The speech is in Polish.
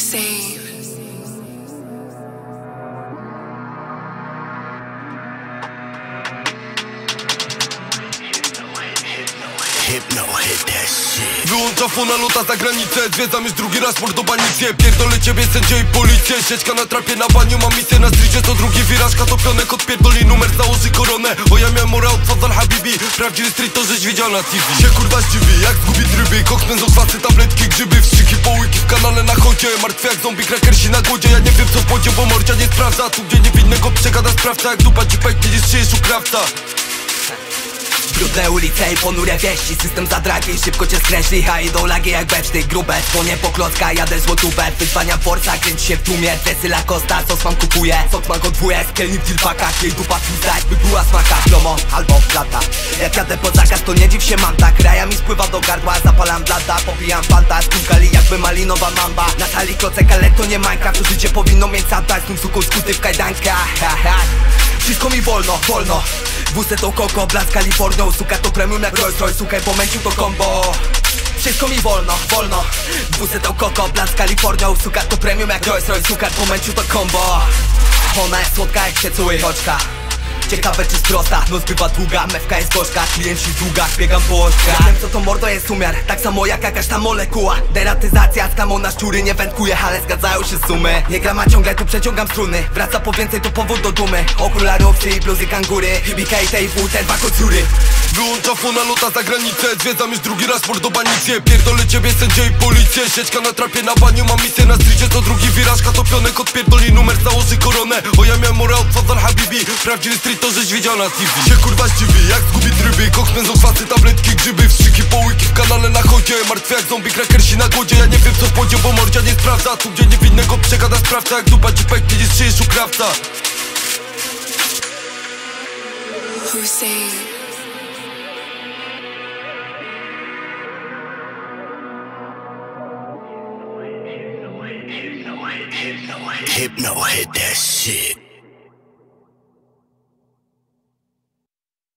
save. Hypno hit that shit. Wyłącza fona, lota za granicę Zwiedzam już drugi raz mordobanicję Pierdolę ciebie, sędzie i policję. Sieczka na trapie, na baniu mam misję. Na stricie to drugi wiraż, katopionek Odpierdoli numer, założy koronę O ja miałem morę od Fadal Habibi. Prawdziwy street to żeś widział na TV Się kurwa zdziwi, jak zgubi tryby. Koksmen z oswacy, tabletki, grzyby Wstrzyki, połyki w kanale na chodzie Martwy jak zombie, krakersi na głodzie. Ja nie wiem co w wodzie, bo morcia nie sprawdza. Tu gdzie niewinnego przegada sprawca. Jak dupa ci pęknie, nie szyjesz u krawca Brudne ulice i ponure wieści System zadragi, szybko cię skreśli A idą lagi jak beczny, grube Słonie po klocka, jadę złotówę Wyzwania forsa, kręci się w tłumie Dresy Lacosta, sos mam kupuje Sok mam godwuje, skelnik w tilpakach Jej dupa tłusta, jakby była smaka Promo albo plata Jak jadę po zakaz, to nie dziw się mam tak Raja mi spływa do gardła, zapalam blada Popijam fanta, skukali jakby malinowa mamba Na sali klocek, ale to nie Minecraft To życie powinno mieć santa Znów suką skuty w kajdankach. Wszystko mi wolno, wolno. Wózce to koko, blask Kalifornią Suka to premium jak Rolls Royce, słuchaj po męciu to combo. Wszystko mi wolno, wolno. Wózce to koko, blask Kalifornią Suka to premium jak Rolls Royce, suka po męciu to combo. Ona jest słodka jak się czuły oczka Ciekawe czy prosta, noc bywa długa Mewka jest gorzka, klienci w długach Biegam po oczkach. Ja wiem co to mordo jest umiar. Tak samo jak jakaś ta molekuła. Deratyzacja, z kamą na szczury nie wędkuje Ale zgadzają się sumy. Nie gram, a ciągle tu przeciągam struny. Wraca po więcej to powód do dumy. Okularowcy i bluzy kangury. Hibika i TW, te dwa kocury Wyłącza fona, lota za granicę Zwiedzam już drugi raz mordobanicję Pierdolę ciebie, sędzie i policję. Sieczka na trapie, na baniu mam misję. Na stricie to drugi wiraż, katopionek Odpierdoli numer, założy koronę O ja miałem morę od Fadal Habibi. Prawdziwy street to żeś widział na TV Się kurwa zdziwi, jak zgubi tryby Koksmen z oswacy, tabletki, grzyby. Wstrzyki, połyki w kanale na chodzie. Martwy jak zombie, krakersi na głodzie. Ja nie wiem co w bo mordzia nie sprawdza. Tu gdzie niewinnego przegada sprawca. Jak dupa ci pęknie, nie szyjesz u krawca. Hussein. Hypno hit that shit